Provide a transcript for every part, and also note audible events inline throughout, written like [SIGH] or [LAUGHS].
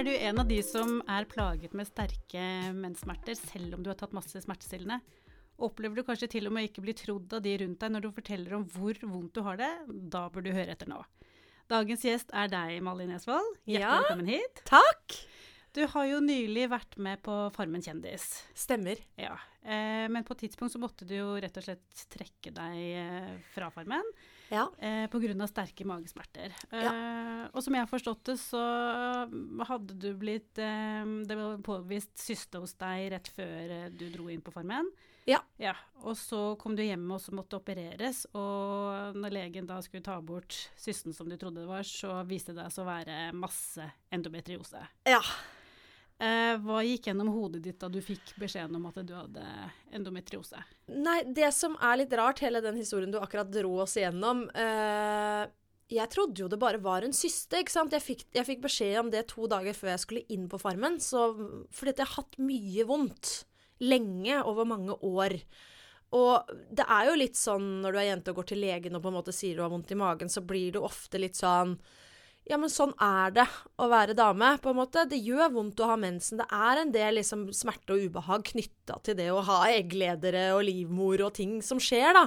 Er du en av de som er plaget med sterke menssmerter selv om du har tatt masse smertestillende? Opplever du kanskje til og med ikke bli trodd av de rundt deg når du forteller om hvor vondt du har det? Da bør du høre etter nå. Dagens gjest er deg, Malin Esvold. Hjertelig Ja. velkommen hit. Takk! Du har jo nylig vært med på Farmen kjendis. Stemmer. Ja. Eh, men på et tidspunkt så måtte du jo rett og slett trekke deg eh, fra Farmen Ja. eh, pga. sterke magesmerter. Eh, og som jeg har forstått det, så hadde du blitt eh, Det var påvist syste hos deg rett før eh, du dro inn på Farmen. Ja. ja. Og så kom du hjem og så måtte opereres, og når legen da skulle ta bort systen som du trodde det var, så viste det seg å være masse endometriose. Ja. Eh, hva gikk gjennom hodet ditt da du fikk beskjeden om at du hadde endometriose? Nei, det som er litt rart, hele den historien du akkurat dro oss igjennom eh, Jeg trodde jo det bare var en syste, ikke sant. Jeg fikk, jeg fikk beskjed om det to dager før jeg skulle inn på Farmen, så, fordi jeg har hatt mye vondt. Lenge, over mange år. Og det er jo litt sånn når du er jente og går til legen og på en måte sier du har vondt i magen, så blir du ofte litt sånn ja, men sånn er det å være dame, på en måte. Det gjør vondt å ha mensen. Det er en del liksom, smerte og ubehag knytta til det å ha eggledere og livmor og ting som skjer, da.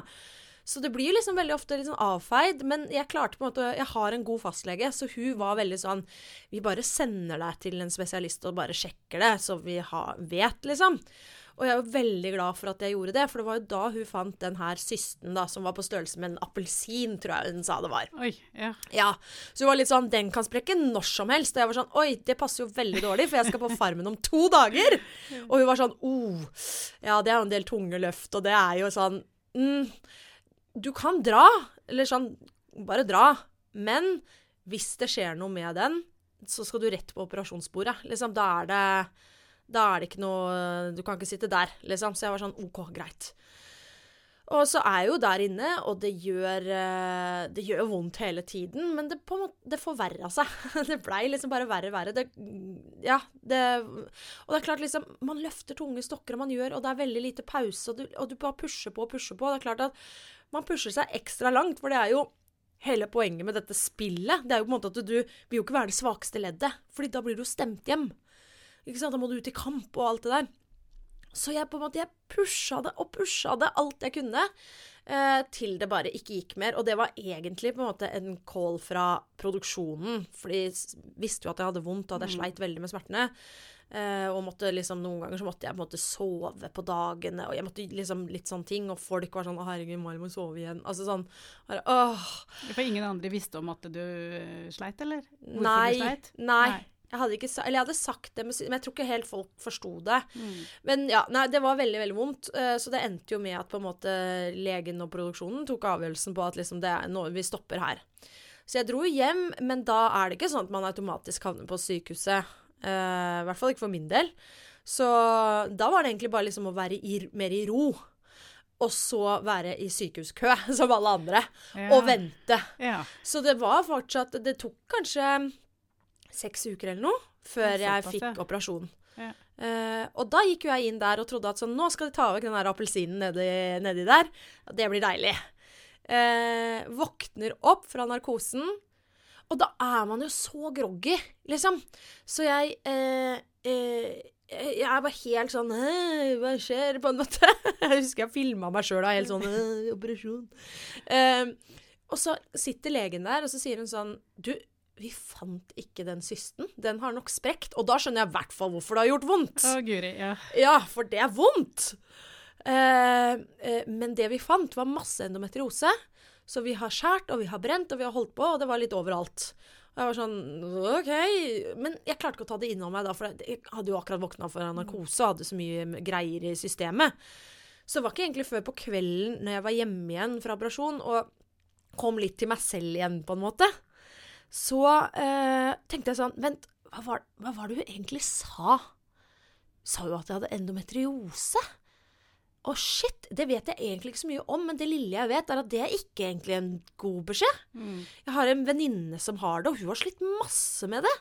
Så det blir liksom veldig ofte sånn avfeid. Men jeg klarte på en måte Jeg har en god fastlege, så hun var veldig sånn Vi bare sender deg til en spesialist og bare sjekker det, så vi har, vet, liksom. Og jeg er jo veldig glad for at jeg gjorde det, for det var jo da hun fant den her systen, da, som var på størrelse med en appelsin, tror jeg hun sa det var. Oi, ja. Ja, så hun var litt sånn Den kan sprekke når som helst. Og jeg var sånn Oi, det passer jo veldig dårlig, for jeg skal på Farmen om to dager. [LAUGHS] Og hun var sånn Oh, ja, det er jo en del tunge løft, og det er jo sånn mm, Du kan dra. Eller sånn Bare dra. Men hvis det skjer noe med den, så skal du rett på operasjonsbordet. Liksom, da er det Da er det ikke noe Du kan ikke sitte der, liksom. Så jeg var sånn OK, greit. Og så er jeg jo der inne, og det gjør, eh, det gjør vondt hele tiden, men det, på en måte, det forverra seg. [LAUGHS] Det blei liksom bare verre og verre. Det, ja, det, og det er klart, liksom, man løfter tunge stokker, og man gjør, og det er veldig lite pause, og du, og du bare pusher på og pusher på. Det er klart at man pusher seg ekstra langt, for det er jo hele poenget med dette spillet. Det er jo på en måte at du vil jo ikke være det svakeste leddet, fordi da blir du stemt hjem. Ikke sant? Da må du ut i kamp og alt det der. Så jeg på en måte, jeg pusha det og pusha det alt jeg kunne, eh, til det bare ikke gikk mer. Og det var egentlig på en måte en call fra produksjonen, for de visste jo at jeg hadde vondt og at jeg sleit veldig med smertene. Eh, og måtte liksom, noen ganger så måtte jeg på en måte sove på dagene, og jeg måtte liksom litt sånne ting. Og folk var sånn 'Å, herregud, Mari må sove igjen'. Altså sånn bare, åh. For ingen andre visste om at du eh, sleit, eller? Hvorfor Nei, du sleit? Nei. nei. Jeg hadde ikke Eller jeg hadde sagt det, men men jeg tror ikke helt folk forsto det. Mm. Men ja, nei, det var veldig, veldig vondt. eh, Så det endte jo med at på en måte legen og produksjonen tok avgjørelsen på at liksom det er noe vi stopper her. Så jeg dro hjem, men da er det ikke sånn at man automatisk havner på sykehuset. Uh, I hvert fall ikke for min del. Så da var det egentlig bare liksom å være i, mer i ro. Og så være i sykehuskø, [LAUGHS] som alle andre. Ja. Og vente. Ja. Så det var fortsatt Det tok kanskje seks uker eller noe før jeg fikk ja. operasjon. Ja. Uh, og da gikk jo jeg inn der og trodde at sånn, nå skal de ta vekk den der appelsinen nedi, nedi der. Det blir deilig. Uh, våkner opp fra narkosen, og da er man jo så groggy, liksom. Så jeg uh, jeg er bare helt sånn Hva skjer? på en måte. [LAUGHS] Jeg husker jeg filma meg sjøl da, helt sånn Operasjon. Og så sitter legen der, og så sier hun sånn Du, vi fant ikke den systen. Den har nok sprekt. Og da skjønner jeg i hvert fall hvorfor det har gjort vondt. Å, guri. Ja. Ja, for det er vondt! Eh, eh, men det vi fant, var masse endometriose. Så vi har skjært, og vi har brent, og vi har holdt på, og det var litt overalt. Og jeg var sånn OK. Men jeg klarte ikke å ta det innom meg da, for jeg hadde jo akkurat våkna fra narkose og hadde så mye greier i systemet. Så det var ikke egentlig før på kvelden når jeg var hjemme igjen fra operasjon og kom litt til meg selv igjen, på en måte, så eh, tenkte jeg sånn Vent, hva var, hva var det hun egentlig sa? Sa jo at jeg hadde endometriose. Å, shit! Det vet jeg egentlig ikke så mye om, men det lille jeg vet, er at det er ikke egentlig en god beskjed. Mm. Jeg har en venninne som har det, og hun har slitt masse med det.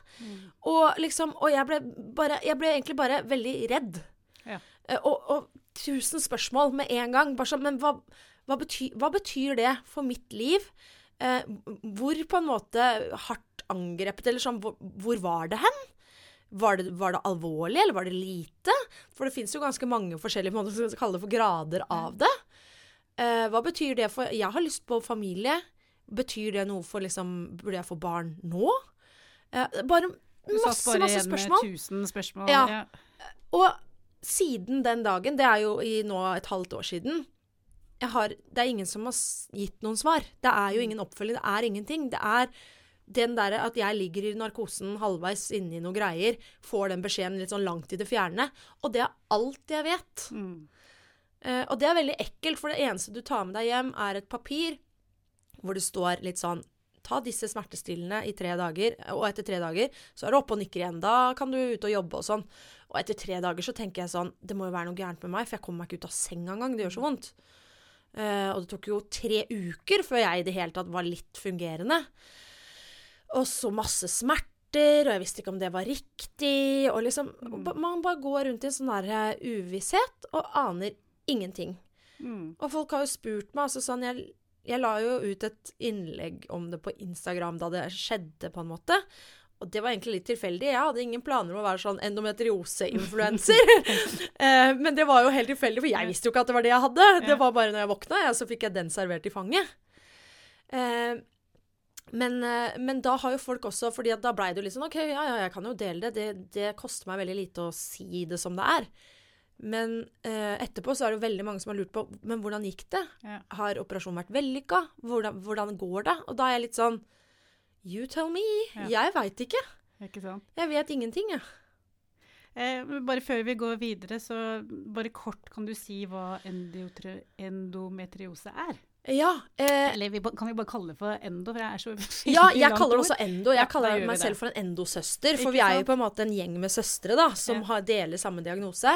Og liksom, og jeg ble, bare, jeg ble egentlig bare veldig redd. Ja. Eh, Og, og tusen spørsmål med en gang. Bare sånn, men hva, hva, betyr, hva betyr det for mitt liv? Eh, hvor på en måte hardt angrepet, eller sånn, hvor, hvor var det hen? Var det, var det alvorlig, eller var det lite? For det fins jo ganske mange forskjellige måter skal kalle det for grader av det. Eh, hva betyr det for Jeg har lyst på familie. Betyr det noe for liksom Burde jeg få barn nå? Eh, bare Du satt bare igjen med tusen spørsmål. Ja. Ja. Og siden den dagen, det er jo i nå et halvt år siden har, Det er ingen som har gitt noen svar. Det er jo ingen oppfølging. Det er ingenting. Det er den derre at jeg ligger i narkosen halvveis inni noen greier, får den beskjeden litt sånn langt i det fjerne. Og det er alt jeg vet. Mm. Uh, og det er veldig ekkelt, for det eneste du tar med deg hjem, er et papir hvor det står litt sånn Ta disse smertestillende i tre dager, og etter tre dager så er du oppe og nikker igjen. Da kan du ut og jobbe og sånn. Og etter tre dager så tenker jeg sånn Det må jo være noe gærent med meg, for jeg kommer meg ikke ut av senga engang. Det gjør så vondt. Eh, og det tok jo tre uker før jeg i det hele tatt var litt fungerende. Og så masse smerter, og jeg visste ikke om det var riktig. Og liksom mm. Man bare går rundt i en sånn der eh, uvisshet og aner ingenting. Mm. Og folk har jo spurt meg, altså sånn Jeg, jeg la jo ut et innlegg om det på Instagram da det skjedde, på en måte. Og det var egentlig litt tilfeldig. Jeg hadde ingen planer om å være sånn endometriose-influenser. [LAUGHS] Eh, men det var jo helt tilfeldig, for jeg visste jo ikke at det var det jeg hadde. Ja. Det var bare når jeg våkna, ja, så fikk jeg den servert i fanget. Eh, men, eh, men da har jo folk også fordi da blei det jo litt sånn OK, ja, ja, jeg kan jo dele det. Det, det koster meg veldig lite å si det som det er. Men eh, etterpå så er det jo veldig mange som har lurt på Men hvordan gikk det? Ja. Har operasjonen vært vellykka? Hvordan, hvordan går det? Og da er jeg litt sånn You tell me. Ja. Jeg veit ikke. Ikke sant? Jeg vet ingenting, jeg. Eh, bare før vi går videre, så bare kort kan du si hva endometriose er? Ja, eh, Eller vi, kan vi bare kalle det for endo, for jeg er så [LAUGHS] ja, jeg kaller det også endo. Jeg Ja, kaller meg selv for en endosøster, for vi er jo på en måte en gjeng med søstre da, som Ja. har, deler samme diagnose.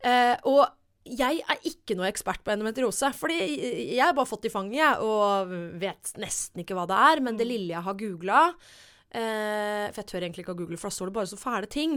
Eh, og jeg er ikke noe ekspert på endometriose, fordi jeg har bare fått i fanget, jeg, og vet nesten ikke hva det er, men det Mm. lille jeg har googla eh, For jeg tør egentlig ikke å google, for da står det bare så fæle ting.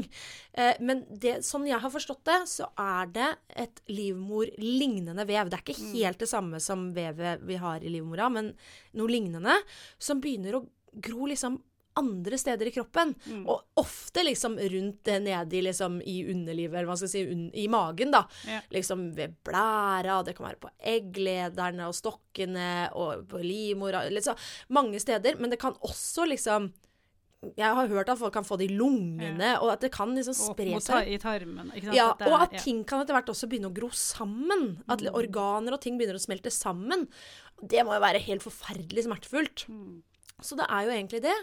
Eh, men det, sånn jeg har forstått det, så er det et livmorlignende vev. Det er ikke helt det samme som vevet vi har i livmora, men noe lignende, som begynner å gro liksom andre steder i kroppen. Mm. Og ofte liksom rundt nedi liksom, i underlivet, eller hva skal jeg si, i magen, da. Ja. Liksom ved blæra, det kan være på egglederne og stokkene og på livmora, liksom mange steder. Men det kan også liksom Jeg har hørt at folk kan få det i lungene, og at det kan liksom spre seg. i tarmen. Ikke sant? Ja, At og at ting kan etter hvert også begynne å gro sammen. At Mm. organer og ting begynner å smelte sammen. Det må jo være helt forferdelig smertefullt. Mm. Så det er jo egentlig det.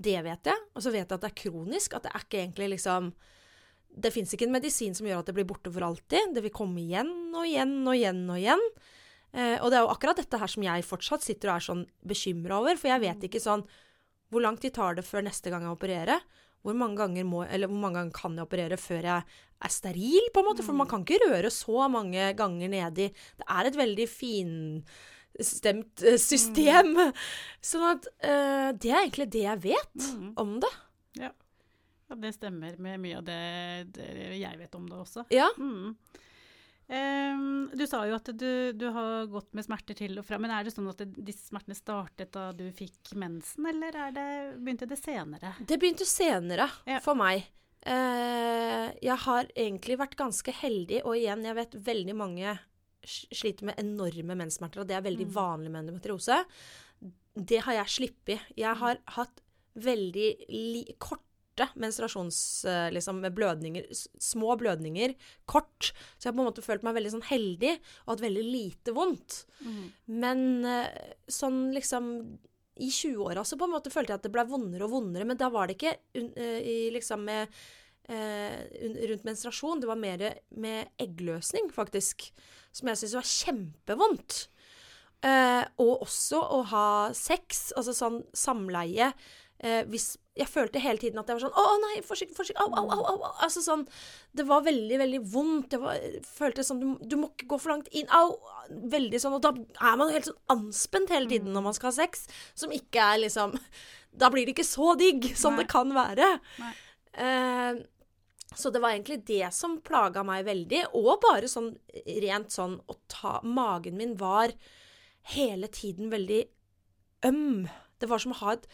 Det vet jeg. Og så vet jeg at det er kronisk. At det er ikke egentlig liksom Det fins ikke en medisin som gjør at det blir borte for alltid. Det vil komme igjen og igjen og igjen og igjen. Eh, og det er jo akkurat dette her som jeg fortsatt sitter og er sånn bekymra over. For jeg vet ikke sånn Hvor lang tid tar det før neste gang jeg opererer? Hvor mange må, hvor mange ganger kan jeg operere før jeg er steril, på en måte? For man kan ikke røre så mange ganger nedi Det er et veldig finstemt eh, system. [LAUGHS] Sånn at uh, det er egentlig det jeg vet Mm. om det. Ja, det stemmer med mye av det, det jeg vet om det også. Ja. Mm. Um, du sa jo at du, du har gått med smerter til og fra, men er det sånn at det, disse smertene startet da du fikk mensen, eller er det, begynte det senere? Det begynte senere Ja. for meg. Uh, jeg har egentlig vært ganske heldig, og igjen, jeg vet veldig mange sliter med enorme menssmerter, og det er veldig Mm. vanlig med endometriose. Det har jeg sluppet. Jeg har hatt veldig korte menstruasjons... eh, liksom med blødninger, små blødninger, kort. Så jeg har på en måte følt meg veldig sånn heldig, og hatt veldig lite vondt. Mm. Men eh, sånn liksom I 20-åra så på en måte følte jeg at det ble vondere og vondere, men da var det ikke eh, i, liksom med uh, rundt menstruasjon. Det var mer med eggløsning, faktisk. Som jeg syntes var kjempevondt. Eh, og også å ha sex, altså sånn samleie. Eh, hvis Jeg følte hele tiden at jeg var sånn Å, nei, forsiktig, forsiktig. Au, au, au, au. au. Altså sånn Det var veldig, veldig vondt. Det var, føltes som du, du må ikke gå for langt inn. Au! Veldig sånn. Og da er man jo helt sånn anspent hele tiden når man skal ha sex, som ikke er liksom Da blir det ikke så digg som Nei. det kan være. Nei. Eh, så det var egentlig det som plaga meg veldig, og bare sånn rent sånn å ta Magen min var hele tiden veldig øm. Det var som å ha et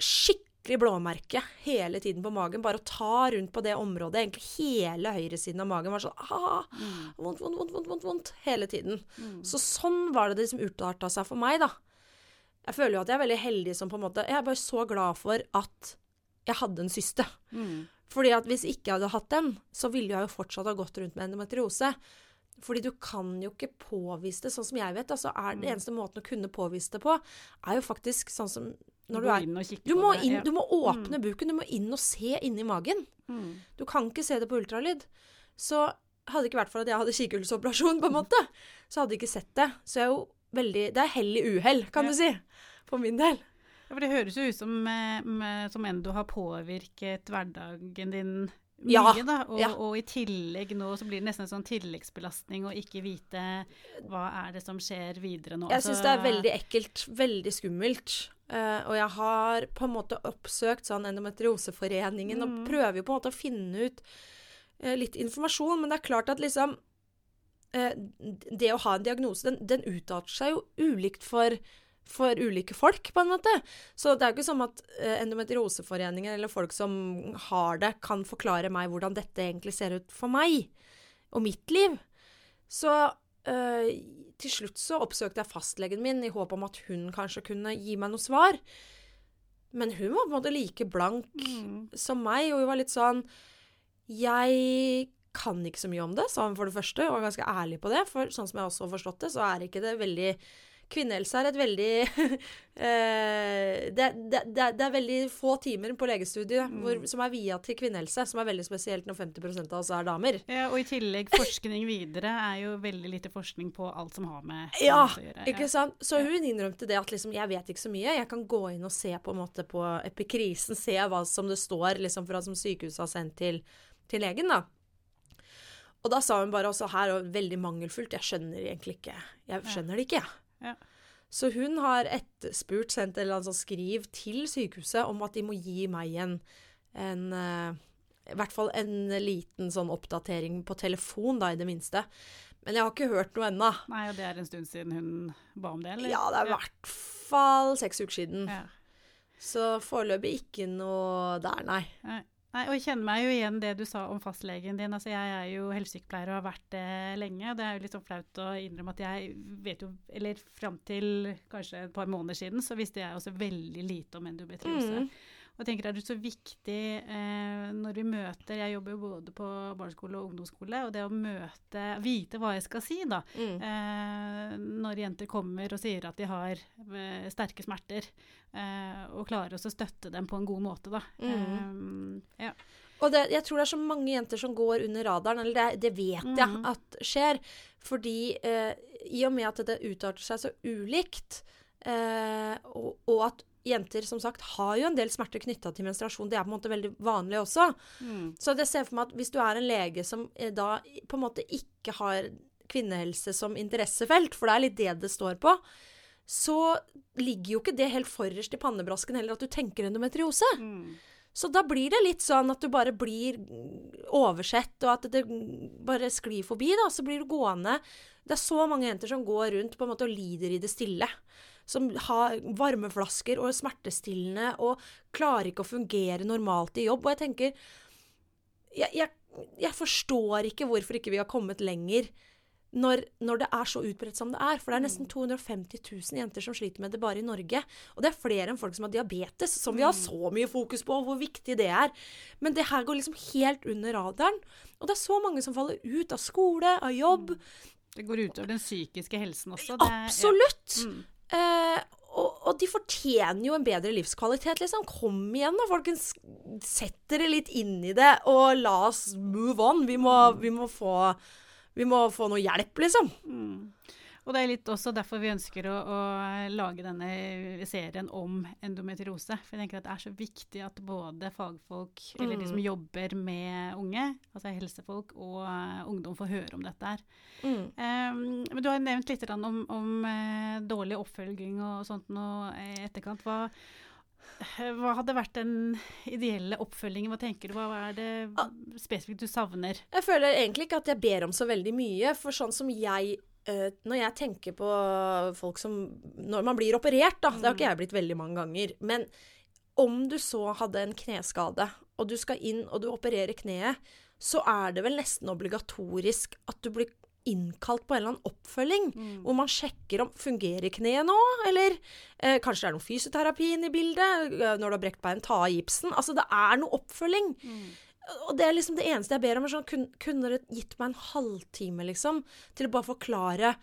skikkelig blåmerke hele tiden på magen. Bare å ta rundt på det området, egentlig hele høyresiden av magen, var sånn ah, vondt, vondt, vondt, vondt, vondt, hele tiden. Så sånn var det det som utarta seg for meg, da. Jeg føler jo at jeg er veldig heldig som på en måte Jeg er bare så glad for at jeg hadde en syste. Mm. Fordi at hvis ikke jeg hadde hatt den, så ville jeg jo fortsatt ha gått rundt med endometriose. Fordi du kan jo ikke påvise det, sånn som jeg vet. Altså er Mm. Det eneste måten å kunne påvise det på, er jo faktisk sånn som når du er du må, inn, du må åpne buken, du må inn og se inni magen. Mm. Du kan ikke se det på ultralyd. Så hadde det ikke vært for at jeg hadde kikhullsoperasjon, på en måte, så hadde jeg ikke sett det. Så jeg er jo veldig Det er hell i uhell, kan du si. For min del. Ja, for det høres jo ut som, eh, med- som endo har påvirket hverdagen din mye, Ja, da. Og, ja. og i tillegg nå så blir det nesten en sånn tilleggsbelastning å ikke vite hva er det som skjer videre nå. Jeg syns det er veldig ekkelt. Veldig skummelt. Uh, og jeg har på en måte oppsøkt sånn Endometrioseforeningen og Mm. prøver jo på en måte å finne ut uh, litt informasjon, men det er klart at liksom uh, Det å ha en diagnose, den, den utarter seg jo ulikt for for ulike folk, på en måte. Så det er jo ikke sånn at eh, endometrioseforeninger eller folk som har det, kan forklare meg hvordan dette egentlig ser ut for meg og mitt liv. Så eh, til slutt så oppsøkte jeg fastlegen min i håp om at hun kanskje kunne gi meg noe svar. Men hun var på en måte like blank Mm. som meg, og hun var litt sånn Jeg kan ikke så mye om det, sa hun for det første, og var ganske ærlig på det. For sånn som jeg også har forstått det, så er ikke det veldig Kvinnehelse er et veldig [LAUGHS] eh, det, det, det, er- veldig få timer på legestudiet hvor, som er via til kvinnehelse, som er veldig spesielt når 50% av oss er damer. Ja, og i tillegg forskning videre er jo veldig lite forskning på alt som har med Ja, å gjøre. ikke sant? Så hun innrømte det at liksom, jeg vet ikke så mye. Jeg kan gå inn og se på en måte på epikrisen, se hva som det står liksom fra som sykehuset har sendt til, til legen, da. Og da sa hun bare også her, og veldig mangelfullt, jeg skjønner egentlig ikke Jeg skjønner det ikke, jeg. Ja. Så hun har etterspurt, sendt en eller sånn skriv til sykehuset om at de må gi meg en, en eh, I hvert fall en liten sånn oppdatering på telefon, da, i det minste. Men jeg har ikke hørt noe ennå. Nei, og det er en stund siden hun ba om det, eller? Ja, det er i hvert fall seks uker siden. Ja. Så foreløpig ikke noe der, nei. Nei. Nei, og jeg kjenner meg jo igjen det du sa om fastlegen din. Altså, jeg er jo helsesykepleier og har vært det lenge. og Det er jo litt sånn flaut å innrømme at jeg vet jo Eller fram til kanskje et par måneder siden, så visste jeg også veldig lite om endometriose. Mm. Og jeg tenker det er så viktig eh, når vi møter Jeg jobber jo både på barneskole og ungdomsskole, og det å møte Vite hva jeg skal si, da. Mm. Eh, når jenter kommer og sier at de har eh, sterke smerter, eh, og klarer å støtte dem på en god måte, da. Mm. Eh, ja. Og det, jeg tror det er så mange jenter som går under radaren, eller det, det vet jeg Mhm. at skjer. Fordi eh, i og med at det utarter seg så ulikt, eh, og, og at jenter som sagt har jo en del smerter knytta til menstruasjon, det er på en måte veldig vanlig også. Mm. Så jeg ser for meg at hvis du er en lege som eh, da på en måte ikke har kvinnehelse som interessefelt, for det er litt det det står på, så ligger jo ikke det helt forrest i pannebrasken heller at du tenker endometriose. Mm. Så da blir det litt sånn at du bare blir oversett, og at det bare sklir forbi, da. Så blir du gående. Det er så mange jenter som går rundt på en måte og lider i det stille. Som har varmeflasker og smertestillende og klarer ikke å fungere normalt i jobb. Og jeg tenker Jeg, jeg, jeg forstår ikke hvorfor ikke vi har kommet lenger. Når, når det er så utbredt som det er. For det er nesten 250 000 jenter som sliter med det bare i Norge. Og det er flere enn folk som har diabetes, som vi har så mye fokus på, og hvor viktig det er. Men det her går liksom helt under radaren. Og det er så mange som faller ut av skole, av jobb. Det går utover den psykiske helsen også. Det Absolutt! Ja. Mm. Eh, og, og de fortjener jo en bedre livskvalitet, liksom. Kom igjen, da, folkens. Sett dere litt inn i det, og la oss move on. Vi må, vi må få vi må få noe hjelp, liksom. Mm. Og det er litt også derfor vi ønsker å, å lage denne serien om endometriose. For jeg tenker at det er så viktig at både fagfolk, eller de som Mm. jobber med unge, altså helsefolk, og uh, ungdom får høre om dette her. Mm. Um, men du har nevnt litt om, om uh, dårlig oppfølging og sånt nå i etterkant. Hva, hva hadde vært den ideelle oppfølgingen? Hva tenker du? Hva er det spesifikt du savner? Jeg føler egentlig ikke at jeg ber om så veldig mye, for sånn som jeg eh, Når jeg tenker på folk som Når man blir operert, da Det har ikke jeg blitt veldig mange ganger. Men om du så hadde en kneskade, og du skal inn og du opererer kneet, så er det vel nesten obligatorisk at du blir innkalt på en eller annen oppfølging, hvor man sjekker om fungerer kneet nå, eller eh, kanskje det er noe fysioterapi inne i bildet, eh, når du har brekt bein, ta av gipsen. Altså, det er noe oppfølging. Og det er liksom det eneste jeg ber om. Sånn, kun, kunne dere gitt meg en halvtime, liksom, til å bare forklare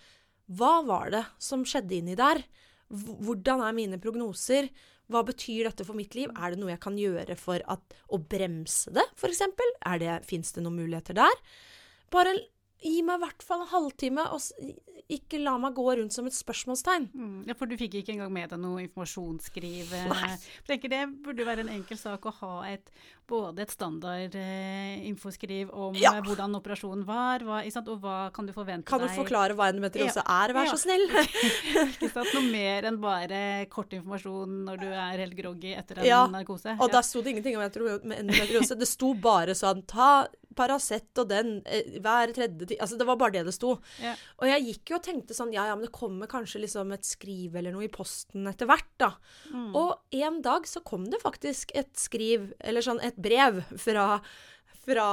hva var det som skjedde inni der? Hvordan er mine prognoser? Hva betyr dette for mitt liv? Er det noe jeg kan gjøre for at, å bremse det, f.eks.? Fins det noen muligheter der? Bare gi meg i hvert fall en halvtime, og ikke la meg gå rundt som et spørsmålstegn. Mm, ja, For du fikk ikke engang med deg noe informasjonsskriv? eh, Nei. Tenker Det burde være en enkel sak å ha et, både et standard eh, infoskriv om Ja. eh, hvordan operasjonen var, hva, sant? og hva kan du forvente deg Kan du deg forklare hva endometriose er, vær Ja. så snill? [LAUGHS] Ikke sant? Noe mer enn bare kort informasjon når du er helt groggy etter en Ja, narkose. Og da der sto det ingenting om endometriose. Det sto bare sånn ta Paracet og den eh, hver tredje tid Altså, det var bare det det sto. Ja. Og jeg gikk jo og tenkte sånn Ja, ja, men det kommer kanskje liksom et skriv eller noe i posten etter hvert, da. Mm. Og en dag så kom det faktisk et skriv, eller sånn et brev, fra fra,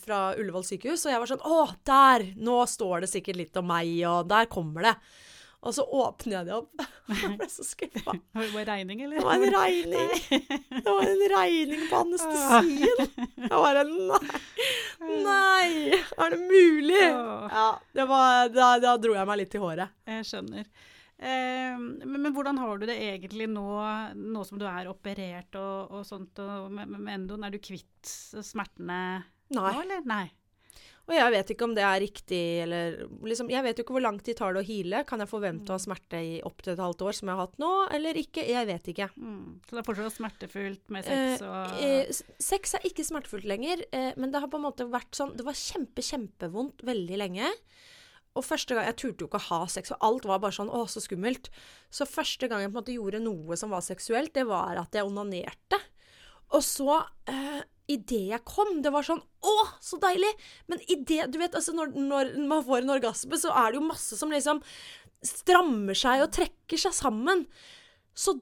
fra Ullevål sykehus, og jeg var sånn Å, der! Nå står det sikkert litt om meg, og der kommer det. Og så åpner jeg det opp. [LAUGHS] Jeg ble så skuffa. [LAUGHS] Var det regning, eller? Det var en regning. Det var en regning på anestesien. [LAUGHS] Jeg bare Nei! Nei! Er det mulig? Ja, det var, da, da dro jeg meg litt i håret. Jeg skjønner. Eh, men, men hvordan har du det egentlig nå, nå som du er operert og, og sånt, og med, med endoen? Er du kvitt smertene Nei. nå, eller? Nei. Og jeg vet ikke om det er riktig, eller liksom Jeg vet jo ikke hvor lang tid tar det å heale. Kan jeg forvente å ha smerte i opptil et halvt år, som jeg har hatt nå, eller ikke? Jeg vet ikke. Mm. Så det er fortsatt smertefullt med sex og Eh, eh, sex er ikke smertefullt lenger, eh, men det har på en måte vært sånn Det var kjempe, kjempevondt veldig lenge. Og første gang Jeg turte jo ikke å ha sex, og alt var bare sånn Å, så skummelt. Så første gang jeg på en måte gjorde noe som var seksuelt, det var at jeg onanerte. Og så eh, Idet jeg kom, det var sånn Å, så deilig! Men idet Du vet, altså, når, når man får en orgasme, så er det jo masse som liksom strammer seg og trekker seg sammen. Så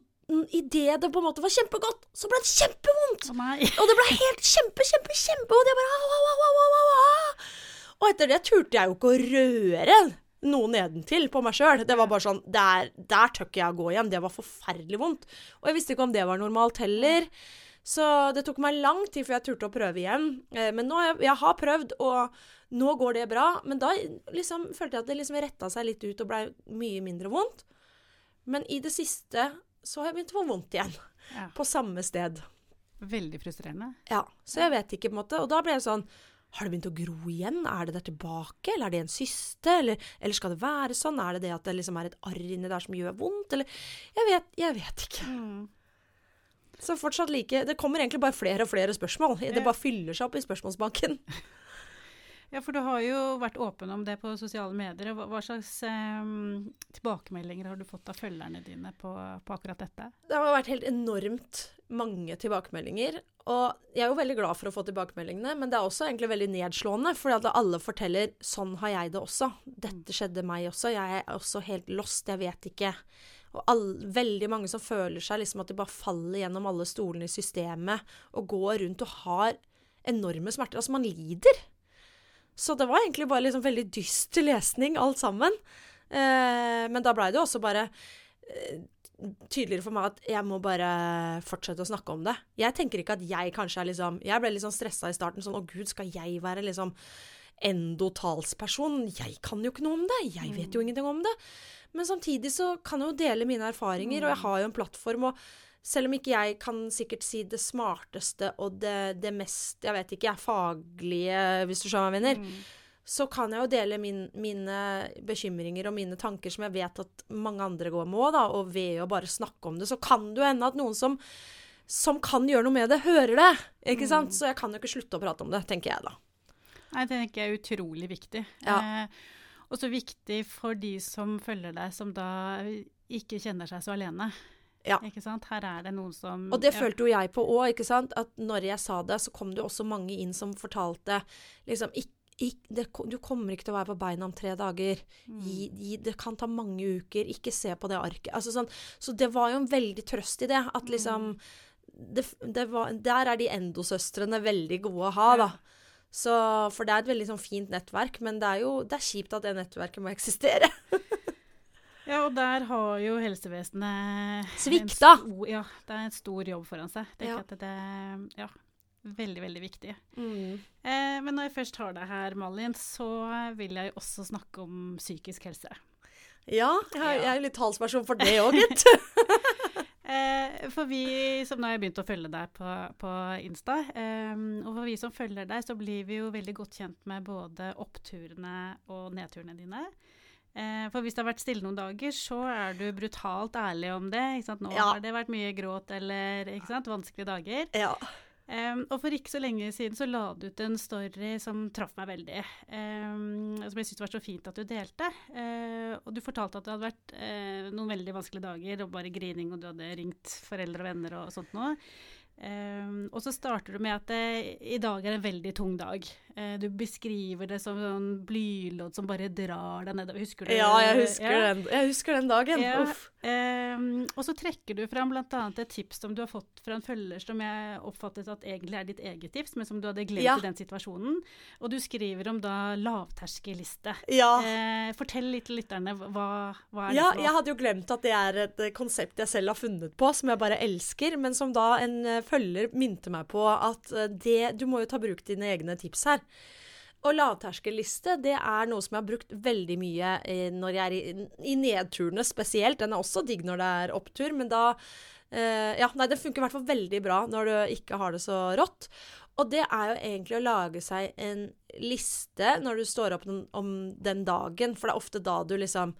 idet det på en måte var kjempegodt, så ble det kjempevondt! Oh. Og det ble helt kjempe, kjempe, kjempevondt. Jeg bare au, au, au, au, au, au. Og etter det turte jeg jo ikke å røre noe nedentil på meg sjøl. Det var bare sånn Der, der tør ikke jeg å gå igjen. Det var forferdelig vondt. Og jeg visste ikke om det var normalt heller. Så det tok meg lang tid før jeg turte å prøve igjen. Eh, Men nå jeg, jeg har prøvd, og nå går det bra. Men da liksom, følte jeg at det liksom retta seg litt ut og blei mye mindre vondt. Men i det siste så har jeg begynt å få vondt igjen. Ja. På samme sted. Veldig frustrerende. Ja, så jeg vet ikke, på en måte. Og da ble jeg sånn Har det begynt å gro igjen? Er det der tilbake? Eller er det en syste? Eller, eller skal det være sånn? Er det det at det liksom er et arr inni der som gjør vondt? Eller Jeg vet, jeg vet ikke. Mm. Så fortsatt like Det kommer egentlig bare flere og flere spørsmål. Det bare fyller seg opp i spørsmålsbanken. [LAUGHS] Ja, for du har jo vært åpen om det på sosiale medier. Hva, hva slags eh, tilbakemeldinger har du fått av følgerne dine på, på akkurat dette? Det har vært helt enormt mange tilbakemeldinger. Og jeg er jo veldig glad for å få tilbakemeldingene, men det er også egentlig veldig nedslående, For alle forteller 'sånn har jeg det også'. Dette skjedde meg også. Jeg er også helt lost. Jeg vet ikke. Og all, veldig mange som føler seg liksom at de bare faller gjennom alle stolene i systemet og går rundt og har enorme smerter. Altså, man lider. Så det var egentlig bare liksom veldig dyster lesning, alt sammen. Eh, men da blei det også bare eh, tydeligere for meg at jeg må bare fortsette å snakke om det. Jeg tenker ikke at jeg kanskje er liksom Jeg ble litt sånn stressa i starten. Sånn Å, gud, skal jeg være liksom endotalsperson? Jeg kan jo ikke noe om det. Jeg vet jo ingenting om det. Men samtidig så kan jeg jo dele mine erfaringer, og jeg har jo en plattform. og selv om ikke jeg kan sikkert si det smarteste og det, det mest jeg vet ikke, jeg, faglige, hvis du skjønner hva jeg mener, så kan jeg jo dele min, mine bekymringer og mine tanker som jeg vet at mange andre går med òg, da. Og ved å bare snakke om det, så kan det jo hende at noen som, som kan gjøre noe med det, hører det. Ikke sant? Så jeg kan jo ikke slutte å prate om det, tenker jeg da. Nei, Det tenker jeg er utrolig viktig. Ja. Eh, og så viktig for de som følger deg, som da ikke kjenner seg så alene. Ja. Ikke sant? Her er det noen som Og det ja. følte jo jeg på òg, ikke sant. At når jeg sa det, så kom det jo også mange inn som fortalte liksom ikke ikk, det, Du kommer ikke til å være på beina om tre dager. Gi, gi, det kan ta mange uker. Ikke se på det arket. Altså sånn, så det var jo en veldig trøst i det. At liksom det, det var, Der er de endosøstrene veldig gode å ha, da. Så, for det er et veldig sånn fint nettverk, men det er jo det er kjipt at det nettverket må eksistere. [LAUGHS] Ja, og der har jo helsevesenet en Svikta. Ja, det er en stor jobb foran seg. Det er Ja. det Ja. Veldig, veldig viktig. Mm. Eh, men når jeg først har deg her, Malin, så vil jeg også snakke om psykisk helse. Ja, jeg, jeg er jo litt talsperson for det òg, [LAUGHS] gitt. Eh, for vi som nå har begynt å følge deg på, på Insta, eh, og for vi som følger deg, så blir vi jo veldig godt kjent med både oppturene og nedturene dine. Eh, for hvis det har vært stille noen dager, så er du brutalt ærlig om det. Ikke sant? Nå Ja. har det vært mye gråt eller ikke sant? vanskelige dager. ja. Um, og for ikke så lenge siden så la du ut en story som traff meg veldig. Um, som jeg syntes var så fint at du delte. Uh, og du fortalte at det hadde vært uh, noen veldig vanskelige dager, og bare grining, og du hadde ringt foreldre og venner og sånt noe. Um, og så starter du med at det i dag er en veldig tung dag. Uh, du beskriver det som sånn blylodd som bare drar deg nedover. Husker du ja, jeg husker, Ja. Den, jeg husker den dagen. Ja, Uff. ehm, og så trekker du fram bl.a. et tips som du har fått fra en følger som jeg oppfattet at egentlig er ditt eget tips, men som du hadde glemt Ja. i den situasjonen. Og du skriver om da lavterskelliste. Ja. Uh, fortell litt til lytterne hva, hva er Ja, det for jeg hadde jo glemt at det er et eh, konsept jeg selv har funnet på, som jeg bare elsker, men som da en eh, følger minte meg på at eh, det Du må jo ta bruk dine egne tips her. Og lavterskelliste, det er noe som jeg har brukt veldig mye eh, når jeg er i, i nedturene spesielt. Den er også digg når det er opptur, men da eh, Ja, nei, den funker i hvert fall veldig bra når du ikke har det så rått. Og det er jo egentlig å lage seg en liste når du står opp om, den dagen, for det er ofte da du liksom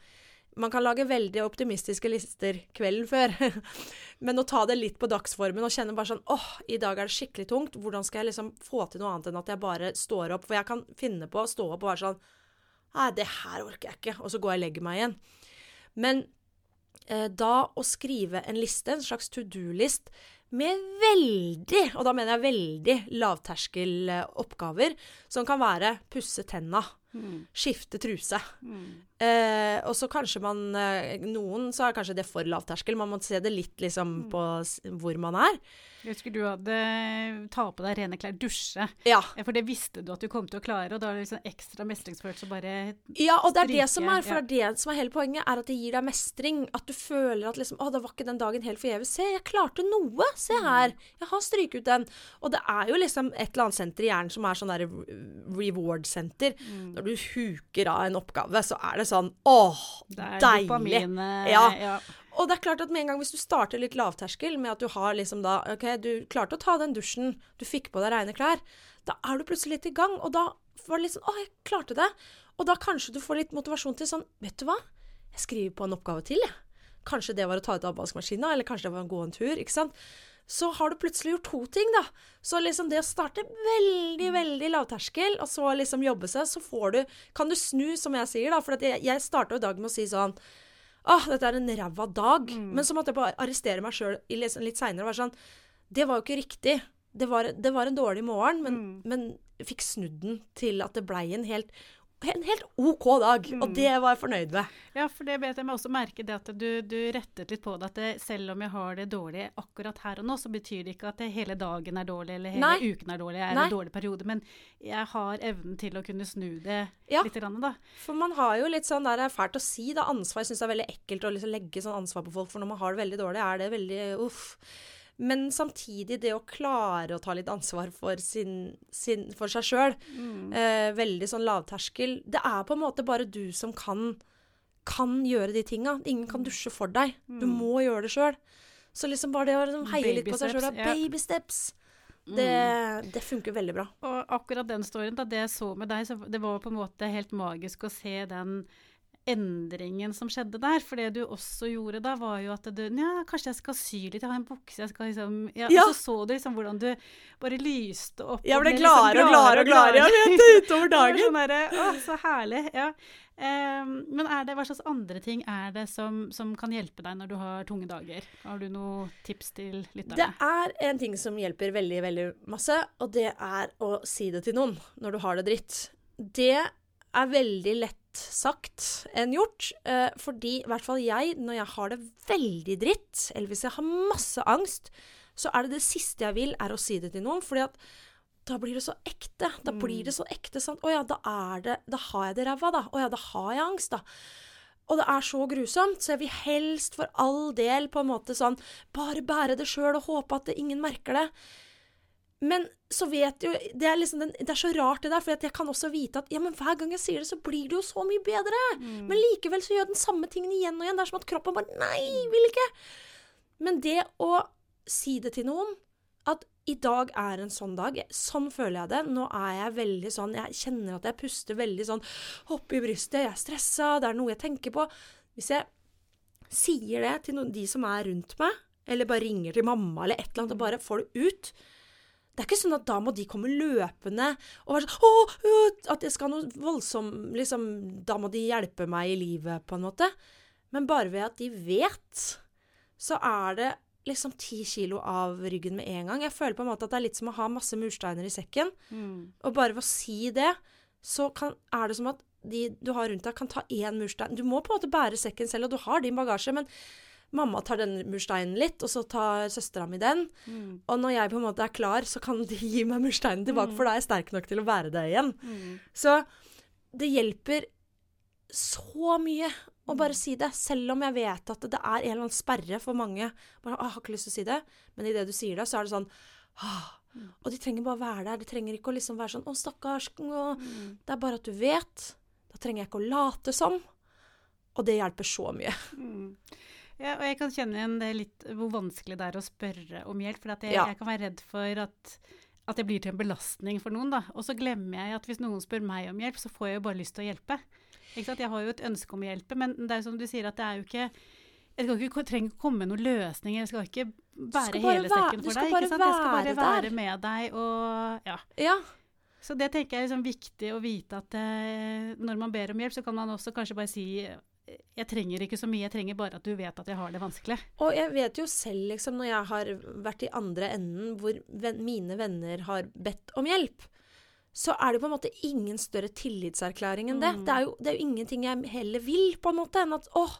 man kan lage veldig optimistiske lister kvelden før, [LAUGHS] men å ta det litt på dagsformen og kjenne bare sånn åh, i dag er det skikkelig tungt, hvordan skal jeg liksom få til noe annet enn at jeg bare står opp? For jeg kan finne på å stå opp og være sånn nei, det her orker jeg ikke, og så går jeg og legger meg igjen. Men eh, da å skrive en liste, en slags to do-list, med veldig, og da mener jeg veldig, lavterskeloppgaver, som kan være pusse tenna, Mm, skifte truse. mm. Eh, og så kanskje man eh, Noen så er kanskje det for lavterskel. Man må se det litt liksom på hvor man er. Jeg husker du hadde ta på deg rene klær, dusje. Ja. Eh, For det visste du at du kom til å klare, og da er det liksom ekstra mestringsfølelse å bare ja, og det er det som er, for det er det som er hele poenget, er at det gir deg mestring. At du føler at liksom Å, det var ikke den dagen helt forgjeves. Se, jeg klarte noe! Se her! Jeg har stryket ut den. Og det er jo liksom et eller annet senter i hjernen som er sånn derre reward-senter. Når du huker av en oppgave, så er det sånn Åh, Det er deilig! Dopamine, Ja. ja. Og det er klart at med en gang hvis du starter litt lavterskel med at du har liksom da OK, du klarte å ta den dusjen, du fikk på deg reine klær, da er du plutselig litt i gang, og da var det litt sånn Å, jeg klarte det. Og da kanskje du får litt motivasjon til sånn Vet du hva, jeg skriver på en oppgave til, jeg. Kanskje det var å ta ut oppvaskmaskina, eller kanskje det var å gå en tur, ikke sant. Så har du plutselig gjort to ting, da. Så liksom det å starte veldig, veldig lavterskel, og så liksom jobbe seg, så får du Kan du snu, som jeg sier, da. For at jeg, jeg starta jo dagen med å si sånn Åh, dette er en ræva dag. Men så måtte jeg bare arrestere meg sjøl litt, litt seinere og være sånn Det var jo ikke riktig. Det var, det var en dårlig morgen, men, men jeg fikk snudd den til at det blei en helt en helt OK dag, og det var jeg fornøyd med. Ja, for det bet jeg meg også merke det at du, du rettet litt på det at det, selv om jeg har det dårlig akkurat her og nå, så betyr det ikke at det hele dagen er dårlig eller hele Nei. uken er dårlig, er Nei. en dårlig periode. Men jeg har evnen til å kunne snu det Ja. litt, grann, da. For man har jo litt sånn der er fælt å si, da, ansvar. Jeg syns det er veldig ekkelt å liksom legge sånn ansvar på folk, for når man har det veldig dårlig, er det veldig uff. Men samtidig det å klare å ta litt ansvar for, sin, sin, for seg sjøl, eh, veldig sånn lavterskel Det er på en måte bare du som kan, kan gjøre de tinga. Ingen kan dusje for deg. Du må gjøre det sjøl. Så liksom bare det å liksom heie litt på seg sjøl, Baby ja. baby steps, det, det funker veldig bra. Og akkurat den storyen, da, det jeg så med deg, så det var på en måte helt magisk å se den endringen som skjedde der. For det du også gjorde da, var jo at du Ja, kanskje jeg skal sy litt, jeg har en bukse, jeg skal liksom ja, Ja. Og så så du liksom hvordan du bare lyste opp. Jeg ble ble liksom gladere og gladere og gladere vet, utover [LAUGHS] dagen. Sånn der, å, så herlig. Ja. Um, men det, hva slags andre ting er det som, som kan hjelpe deg når du har tunge dager? Har du noen tips til Det lytterne? er en ting som hjelper veldig, veldig masse, og det er å si det til noen når du har det dritt. Det er veldig lett sagt enn gjort, eh, fordi i hvert fall jeg, når jeg har det veldig dritt, eller hvis jeg har masse angst, så er det det siste jeg vil, er å si det til noen. fordi at da blir det så ekte. Da blir det så ekte. sant? Å ja, da er det Da har jeg det ræva, da. Å ja, da har jeg angst, da. Og det er så grusomt, så jeg vil helst for all del på en måte sånn bare bære det sjøl og håpe at ingen merker det. Men så vet jo Det er, liksom den, det er så rart, det der, for jeg kan også vite at ja, men hver gang jeg sier det, så blir det jo så mye bedre. Men likevel så gjør den samme tingen igjen og igjen. Det er som at kroppen bare Nei, vil ikke. Men det å si det til noen, at i dag er en sånn dag. Sånn føler jeg det. Nå er jeg veldig sånn Jeg kjenner at jeg puster veldig sånn opp i brystet. Jeg er stressa. Det er noe jeg tenker på. Hvis jeg sier det til noen, de som er rundt meg, eller bare ringer til mamma eller et eller annet og bare får det ut Det er ikke sånn at da må de komme løpende og være sånn Åh, øh, at jeg skal ha noe voldsomt liksom, Da må de hjelpe meg i livet, på en måte. Men bare ved at de vet, så er det liksom ti kilo av ryggen med en gang. Jeg føler på en måte at det er litt som å ha masse mursteiner i sekken. Og bare ved å si det, så kan, er det som at de du har rundt deg, kan ta én murstein. Du må på en måte bære sekken selv, og du har din bagasje, men mamma tar den mursteinen litt, og så tar søstera mi den. Og når jeg på en måte er klar, så kan de gi meg mursteinen tilbake, for da er jeg sterk nok til å bære det igjen. Så det hjelper så mye å bare si det, selv om jeg vet at det er en eller annen sperre for mange. Bare, «Åh, 'Jeg har ikke lyst til å si det', men idet du sier det, så er det sånn «Åh». Og de trenger bare være der. De trenger ikke å liksom være sånn 'Å, stakkars'. Og Det er bare at du vet. Da trenger jeg ikke å late som. Og det hjelper så mye. Ja, og jeg kan kjenne igjen det litt hvor vanskelig det er å spørre om hjelp. For jeg, Ja. jeg kan være redd for at, at jeg blir til en belastning for noen. da. Og så glemmer jeg at hvis noen spør meg om hjelp, så får jeg jo bare lyst til å hjelpe. Ikke sant? Jeg har jo et ønske om å hjelpe, men det er jo som du sier at det er jo ikke jeg skal ikke, trenger å komme med noen løsninger, jeg skal ikke bære skal hele sekken for deg. ikke sant? Jeg skal bare være der. med deg og ja. Ja. Så det tenker jeg er liksom viktig å vite at eh, når man ber om hjelp, så kan man også kanskje bare si jeg trenger ikke så mye, jeg trenger bare at du vet at jeg har det vanskelig. Og jeg vet jo selv, liksom, når jeg har vært i andre enden, hvor ven mine venner har bedt om hjelp, så er det på en måte ingen større tillitserklæring enn det. Det, er jo, det er jo ingenting jeg heller vil, på en måte, enn at åh,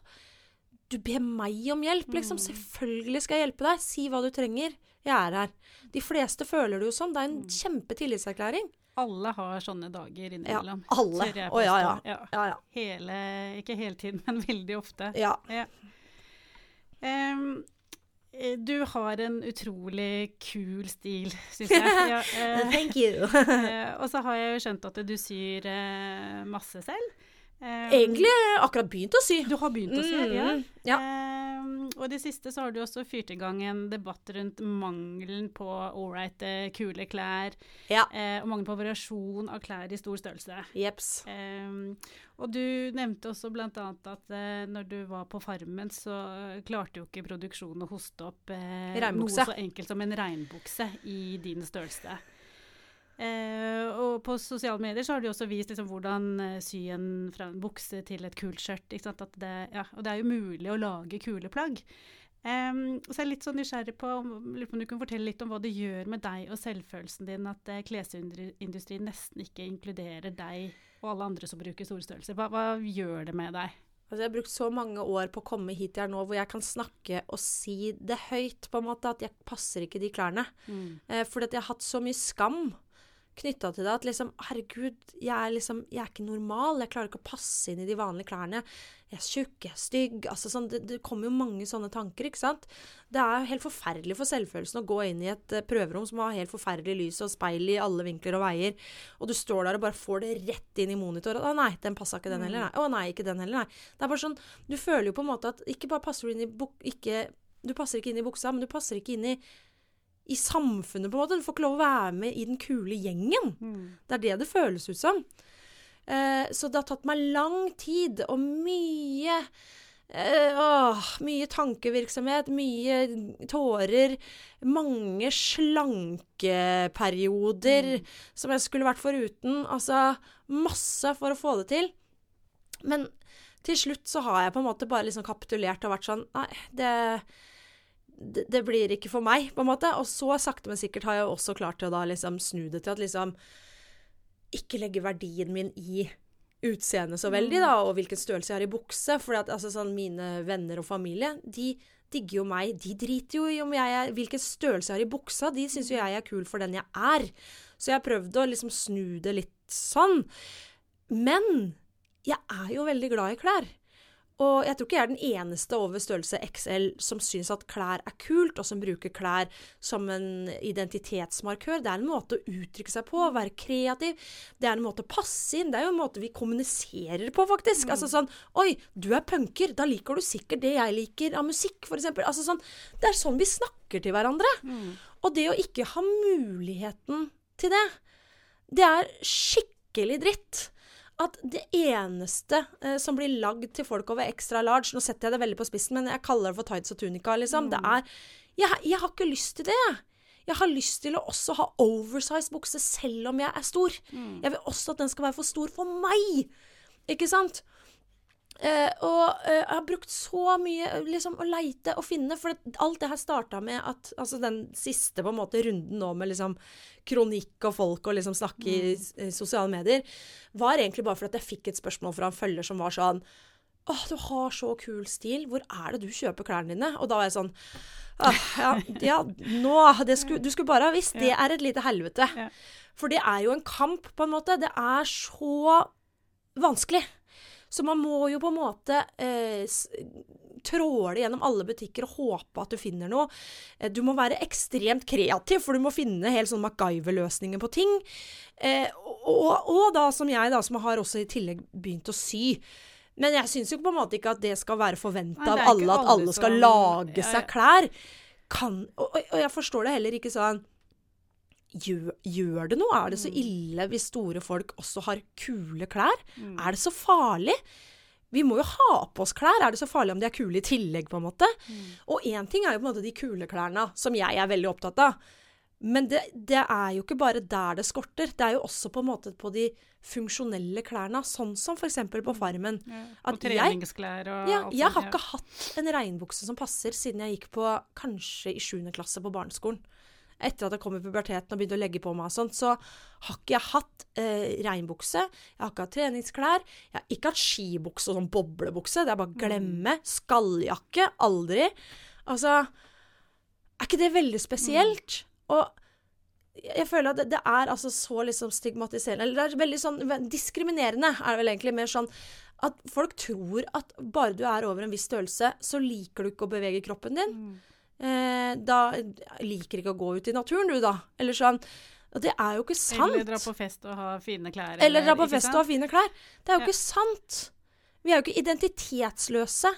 du ber meg om hjelp, liksom. Selvfølgelig skal jeg hjelpe deg. Si hva du trenger. Jeg er her. De fleste føler det jo sånn. Det er en kjempetillitserklæring. Alle har sånne dager Ja, innimellom. alle. Å oh, ja, ja. ja. Ja, ja. Hele, ikke hele tiden, men veldig ofte. Ja. Ja. Eh, du har en utrolig kul stil, syns jeg. Ja, [LAUGHS] eh, Thank you. uh, [LAUGHS] og så har jeg jo skjønt at du syr uh, masse selv. Egentlig akkurat begynt å sy. Du har begynt å sy. Mm, ja. Em, og i det siste så har du også fyrt i gang en debatt rundt mangelen på ålreite, kule klær. Ja. Uh, og mangel på variasjon av klær i stor størrelse. Jeps. Em, og du nevnte også bl.a. at uh, når du var på Farmen, så klarte jo ikke produksjonen å hoste opp uh, noe så enkelt som en regnbukse i din størrelse. Eh, og på sosiale medier så har du også vist liksom, hvordan eh, sy en fra en bukse til et kult skjørt. ja, og det er jo mulig å lage kule plagg. Eh, så jeg er litt sånn nysgjerrig på om, om du kunne fortelle litt om hva det gjør med deg og selvfølelsen din at eh, klesindustrien nesten ikke inkluderer deg og alle andre som bruker store størrelser. Hva, hva gjør det med deg? Altså, jeg har brukt så mange år på å komme hit jeg er nå, hvor jeg kan snakke og si det høyt, på en måte, at jeg passer ikke de klærne. Eh, fordi at jeg har hatt så mye skam knytta til det. At liksom, herregud, jeg er liksom Jeg er ikke normal. Jeg klarer ikke å passe inn i de vanlige klærne. Jeg er tjukk, jeg er stygg. Altså sånn, det, det kommer jo mange sånne tanker, ikke sant. Det er helt forferdelig for selvfølelsen å gå inn i et eh, prøverom som har helt forferdelig lys og speil i alle vinkler og veier, og du står der og bare får det rett inn i monitor. Å nei, den passa ikke den heller, nei. Å nei, ikke den heller, nei. Det er bare sånn Du føler jo på en måte at ikke bare passer du inn i buk... Ikke Du passer ikke inn i buksa, men du passer ikke inn i i samfunnet, på en måte. Du får ikke lov å være med i den kule gjengen. Det er det det føles ut som. Eh, så det har tatt meg lang tid og mye eh, åh, mye tankevirksomhet, mye tårer, mange slankeperioder som jeg skulle vært foruten. Altså masse for å få det til. Men til slutt så har jeg på en måte bare liksom kapitulert og vært sånn Nei, det det, blir ikke for meg, på en måte. Og så sakte, men sikkert har jeg også klart til å da liksom snu det til at liksom Ikke legge verdien min i utseendet så veldig, da, og hvilken størrelse jeg har i bukse. For altså, sånn, mine venner og familie, de digger jo meg. De driter jo i om jeg er, hvilken størrelse jeg har i buksa. De syns jo jeg er kul for den jeg er. Så jeg har prøvd å liksom snu det litt sånn. Men jeg er jo veldig glad i klær. Og jeg tror ikke jeg er den eneste over størrelse XL som syns at klær er kult, og som bruker klær som en identitetsmarkør. Det er en måte å uttrykke seg på, være kreativ. Det er en måte å passe inn. Det er jo en måte vi kommuniserer på, faktisk. Altså sånn Oi, du er punker. Da liker du sikkert det jeg liker av musikk, f.eks. Altså sånn Det er sånn vi snakker til hverandre. Og det å ikke ha muligheten til det, det er skikkelig dritt at det eneste eh, som blir lagd til folk over extra large Nå setter jeg det veldig på spissen, men jeg kaller det for tights og tunika, liksom. Det er jeg, jeg har ikke lyst til det. Jeg har lyst til å også ha oversized bukse selv om jeg er stor. Jeg vil også at den skal være for stor for meg. Ikke sant? Eh, og eh, jeg har brukt så mye liksom, å leite og finne, for det, alt det her starta med at Altså den siste på en måte runden nå med liksom kronikk og folk og liksom snakke i, i sosiale medier, var egentlig bare fordi jeg fikk et spørsmål fra en følger som var sånn Åh, du har så kul stil. Hvor er det du kjøper klærne dine? Og da var jeg sånn «Åh, ja, ja, nå det skulle, Du skulle bare ha visst. Det er et lite helvete. For det er jo en kamp, på en måte. Det er så vanskelig. Så man må jo på en måte eh, tråle gjennom alle butikker og håpe at du finner noe. Eh, Du må være ekstremt kreativ, for du må finne helt sånn MacGyver-løsninger på ting. Eh, og, og da som jeg, da, som har også i tillegg begynt å sy. Men jeg syns jo på en måte ikke at det skal være forventa av alle at alle skal lage seg klær. Kan, og og jeg forstår det heller ikke sånn Gjør, gjør det noe? Er det så Mm. ille hvis store folk også har kule klær? Mm. Er det så farlig? Vi må jo ha på oss klær. Er det så farlig om de er kule i tillegg, på en måte? Mm. Og én ting er jo på en måte de kule klærne, som jeg er veldig opptatt av. Men det, det er jo ikke bare der det skorter. Det er jo også på en måte på de funksjonelle klærne, sånn som f.eks. på Farmen. Ja, og jeg- treningsklær og Ja, alt jeg har ikke hatt en regnbukse som passer siden jeg gikk på kanskje i 7. klasse på barneskolen. Etter at jeg kom i puberteten og begynte å legge på meg og sånt, så har ikke jeg hatt eh, regnbukse. Jeg har ikke hatt treningsklær. Jeg har ikke hatt skibukse og sånn boblebukse. Det er bare å glemme. Skalljakke. Aldri. Altså Er ikke det veldig spesielt? Og jeg føler at det, det er altså så liksom stigmatiserende Eller det er veldig sånn diskriminerende, er det vel egentlig. Mer sånn at folk tror at bare du er over en viss størrelse, så liker du ikke å bevege kroppen din. Mm. Eh, da liker ikke å gå ut i naturen, du, da. Eller sånn. Og det er jo ikke sant. Eller dra på fest og ha fine klær. Eller dra på fest sant? og ha fine klær. Det er jo Ja. ikke sant. Vi er jo ikke identitetsløse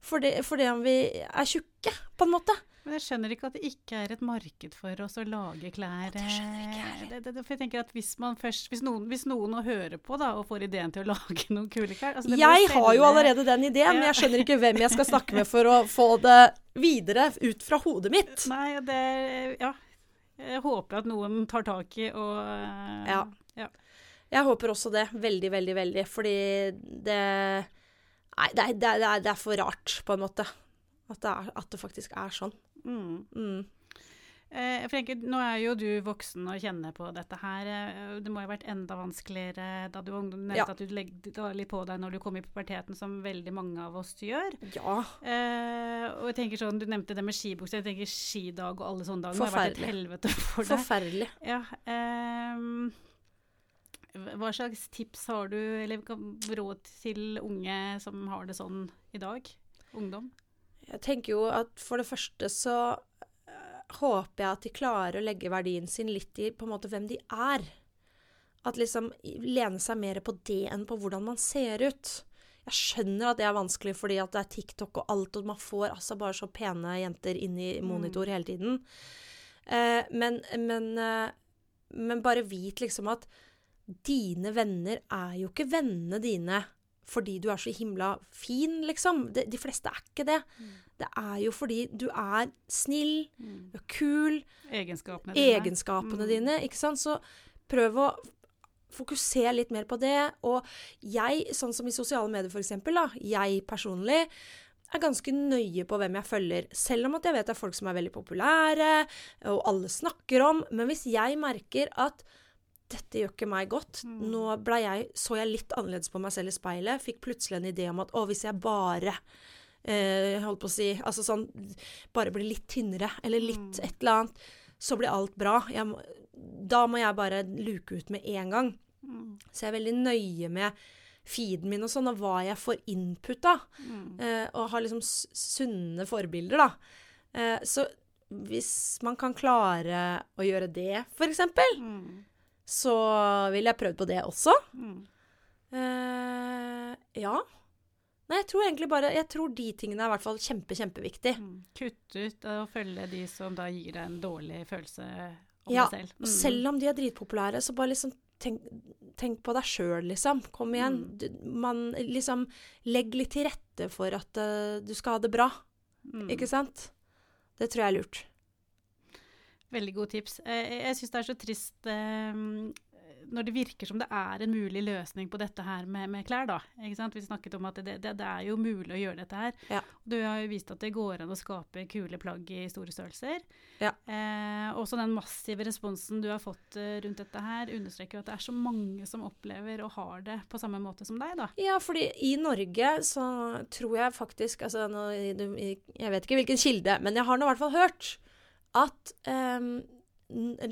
for det, for det om vi er tjukke, på en måte. Men jeg skjønner ikke at det ikke er et marked for oss å lage klær. Det skjønner ikke jeg eh, det, det, for jeg tenker at hvis man først, hvis noen, hvis noen hører på da, og får ideen til å [LAUGHS] lage noen kule klær altså det Jeg har jo allerede den ideen, men jeg skjønner ikke hvem jeg skal snakke med for å [LAUGHS] få det videre ut fra hodet mitt. Nei, det Ja. Jeg håper at noen tar tak i og eh, Ja. ja. Jeg håper også det. Veldig, veldig, veldig. Fordi det Nei, det det det er, det er for rart, på en måte. At det, er, at det faktisk er sånn. Mm. Mm. Eh, Frenke, nå er jo du voksen og kjenner på dette her. eh, Det må ha vært enda vanskeligere da du. Nevnte Ja. at du legde litt på deg når du kom i puberteten, som veldig mange av oss gjør. Ja. Eh, og jeg tenker sånn, Du nevnte det med skibukse. Jeg tenker skidag og alle sånne dager. Det har vært et helvete for deg. Forferdelig. Ja, eh, hva slags tips har du, eller kan- råd til unge som har det sånn i dag? Ungdom? Jeg tenker jo at for det første så eh, håper jeg at de klarer å legge verdien sin litt i på en måte hvem de er. At liksom lene seg mer på det enn på hvordan man ser ut. Jeg skjønner at det er vanskelig fordi at det er TikTok og alt, og man får altså bare så pene jenter inn i monitor hele tiden. Eh, men, men, eh, men bare vit liksom at dine venner er jo ikke vennene dine fordi du er så himla fin, liksom. De, de fleste er ikke det. Det er jo fordi du er snill, du er kul, Egenskapene dine? egenskapene Mm. dine, ikke sant. Så prøv å fokusere litt mer på det. Og jeg, sånn som i sosiale medier for eksempel, da, jeg personlig er ganske nøye på hvem jeg følger. Selv om at jeg vet det er folk som er veldig populære, og alle snakker om. Men hvis jeg merker at dette gjør ikke meg godt. Mm. Nå jeg, så jeg litt annerledes på meg selv i speilet. Fikk plutselig en idé om at å, hvis jeg bare eh, holdt på å si Altså sånn Bare blir litt tynnere, eller litt Mm. et eller annet, så blir alt bra. Må, da må jeg bare luke ut med en gang. Mm. Så jeg er veldig nøye med feeden min og sånn, og hva jeg får input av. Mm. Eh, og har liksom sunne forbilder, da. Eh, så hvis man kan klare å gjøre det, eksempel, Mm. Så ville jeg prøvd på det også. Mm. Uh, ja. Nei, jeg tror egentlig bare Jeg tror de tingene er i hvert fall kjempe, kjempeviktig. Mm. Kutt ut og følge de som da gir deg en dårlig følelse om Ja, deg selv. Og selv om de er dritpopulære, så bare liksom tenk, tenk på deg sjøl, liksom. Kom igjen. Mm. Du, man liksom Legg litt til rette for at uh, du skal ha det bra, Mm. ikke sant? Det tror jeg er lurt. Veldig gode tips. Eh, Jeg syns det er så trist eh, når det virker som det er en mulig løsning på dette her med, med klær, da. Ikke sant? Vi snakket om at det, det, det er jo mulig å gjøre dette her. Ja. Du har jo vist at det går an å skape kule plagg i store størrelser. Ja. Eh, også den massive responsen du har fått eh, rundt dette her, understreker jo at det er så mange som opplever og har det på samme måte som deg, da. Ja, fordi i Norge så tror jeg faktisk Altså, nå, jeg vet ikke hvilken kilde, men jeg har nå i hvert fall hørt at um,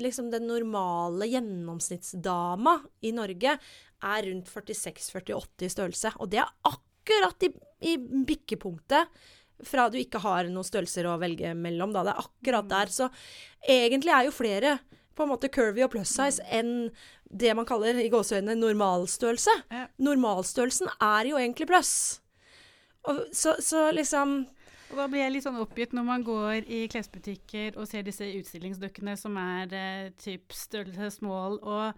liksom den normale gjennomsnittsdama i Norge er rundt 46-48 i størrelse. Og det er akkurat i, i bikkepunktet fra du ikke har noen størrelser å velge mellom. Da. Det er akkurat der. Så egentlig er jo flere på en måte curvy og plus size enn det man kaller i gåseøynene normalstørrelse. Ja. Normalstørrelsen er jo egentlig pluss. Så, så liksom Og da blir jeg litt sånn oppgitt når man går i klesbutikker og ser disse utstillingsdukkene som er eh, typ størrelse small, og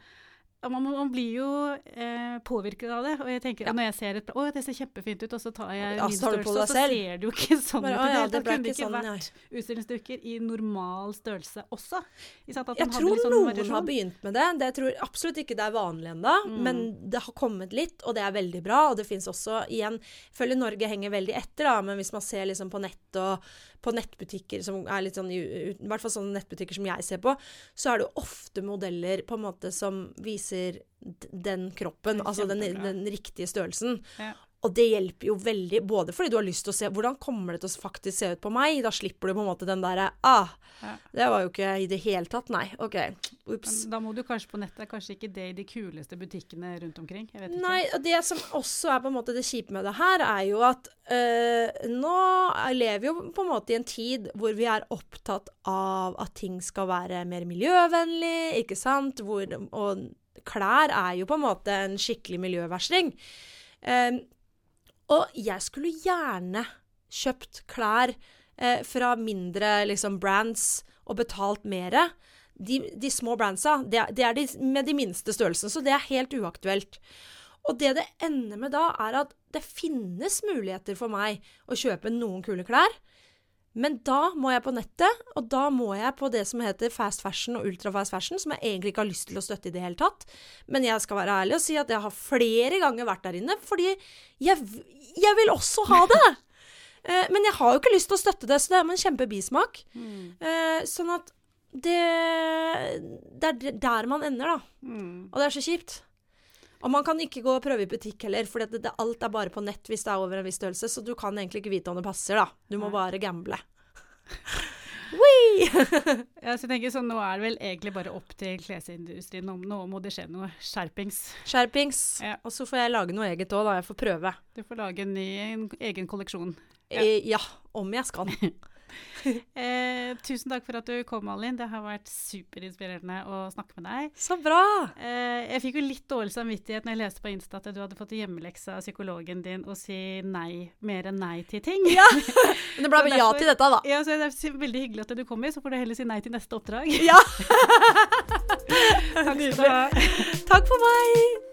man, man blir jo eh, påvirket av det. Og jeg tenker, Ja. når jeg ser et Å, det ser kjempefint ut, og så tar jeg Ja, min størrelse, så ser det jo ikke sånn ut. Ja, det Kunne ikke sånn, vært utstillingsdukker i normal størrelse også? Jeg tror sånn noen variasjon. har begynt med det. det. Jeg tror absolutt ikke det er vanlig ennå, Mm. men det har kommet litt, og det er veldig bra. Og det fins også igjen føler Norge henger veldig etter, da, men hvis man ser liksom på nett og på nettbutikker som er litt sånn i i hvert fall sånne nettbutikker som jeg ser på, så er det jo ofte modeller på en måte som viser d- den kroppen, Det altså den, den riktige størrelsen. Ja. Og det hjelper jo veldig, både fordi du har lyst til å se hvordan kommer det til å faktisk se ut på meg. Da slipper du på en måte den derre ah, Ja. det var jo ikke i det hele tatt, nei. OK, ops. Da må du kanskje på nettet, kanskje ikke det i de kuleste butikkene rundt omkring. Jeg vet ikke. Nei, og det som også er på en måte det kjipe med det her, er jo at øh, nå lever vi jo på en måte i en tid hvor vi er opptatt av at ting skal være mer miljøvennlig, ikke sant? Hvor, og klær er jo på en måte en skikkelig miljøversting. Um, og jeg skulle gjerne kjøpt klær eh, fra mindre liksom, brands og betalt mere. De, de små brandsa, det, det er de med de minste størrelsene, så det er helt uaktuelt. Og det det ender med da, er at det finnes muligheter for meg å kjøpe noen kule klær. Men da må jeg på nettet, og da må jeg på det som heter fast fashion og ultrafast fashion, som jeg egentlig ikke har lyst til å støtte i det hele tatt. Men jeg skal være ærlig og si at jeg har flere ganger vært der inne, fordi jeg, jeg vil også ha det! [LAUGHS] Eh, Men jeg har jo ikke lyst til å støtte det, så det er med en kjempebismak. Mm. Eh, Sånn at det Det er der man ender, da. Mm. Og det er så kjipt. Og man kan ikke gå og prøve i butikk heller, for det, det, alt er bare på nett hvis det er over en viss størrelse, så du kan egentlig ikke vite om det passer, da. Du må bare gamble. [LAUGHS] Ja, så jeg tenker sånn, Nå er det vel egentlig bare opp til klesindustrien. Nå, nå må det skje noe skjerpings. Skjerpings. Ja. Og så får jeg lage noe eget òg, da. Jeg får prøve. Du får lage en ny en egen kolleksjon. Ja. E, ja, om jeg skal. [LAUGHS] [LAUGHS] Eh, tusen takk for at du kom, Malin. Det har vært superinspirerende å snakke med deg. Så bra! Eh, jeg fikk jo litt dårlig samvittighet når jeg leste på Insta at du hadde fått hjemmelekse av psykologen din å si nei, mer enn nei til ting. Ja. [LAUGHS] Men det ble Så ja til dette, da. Ja, så Det er veldig hyggelig at du kommer, så får du heller si nei til neste oppdrag. Ja. [LAUGHS] Takk skal du ha. Takk for meg!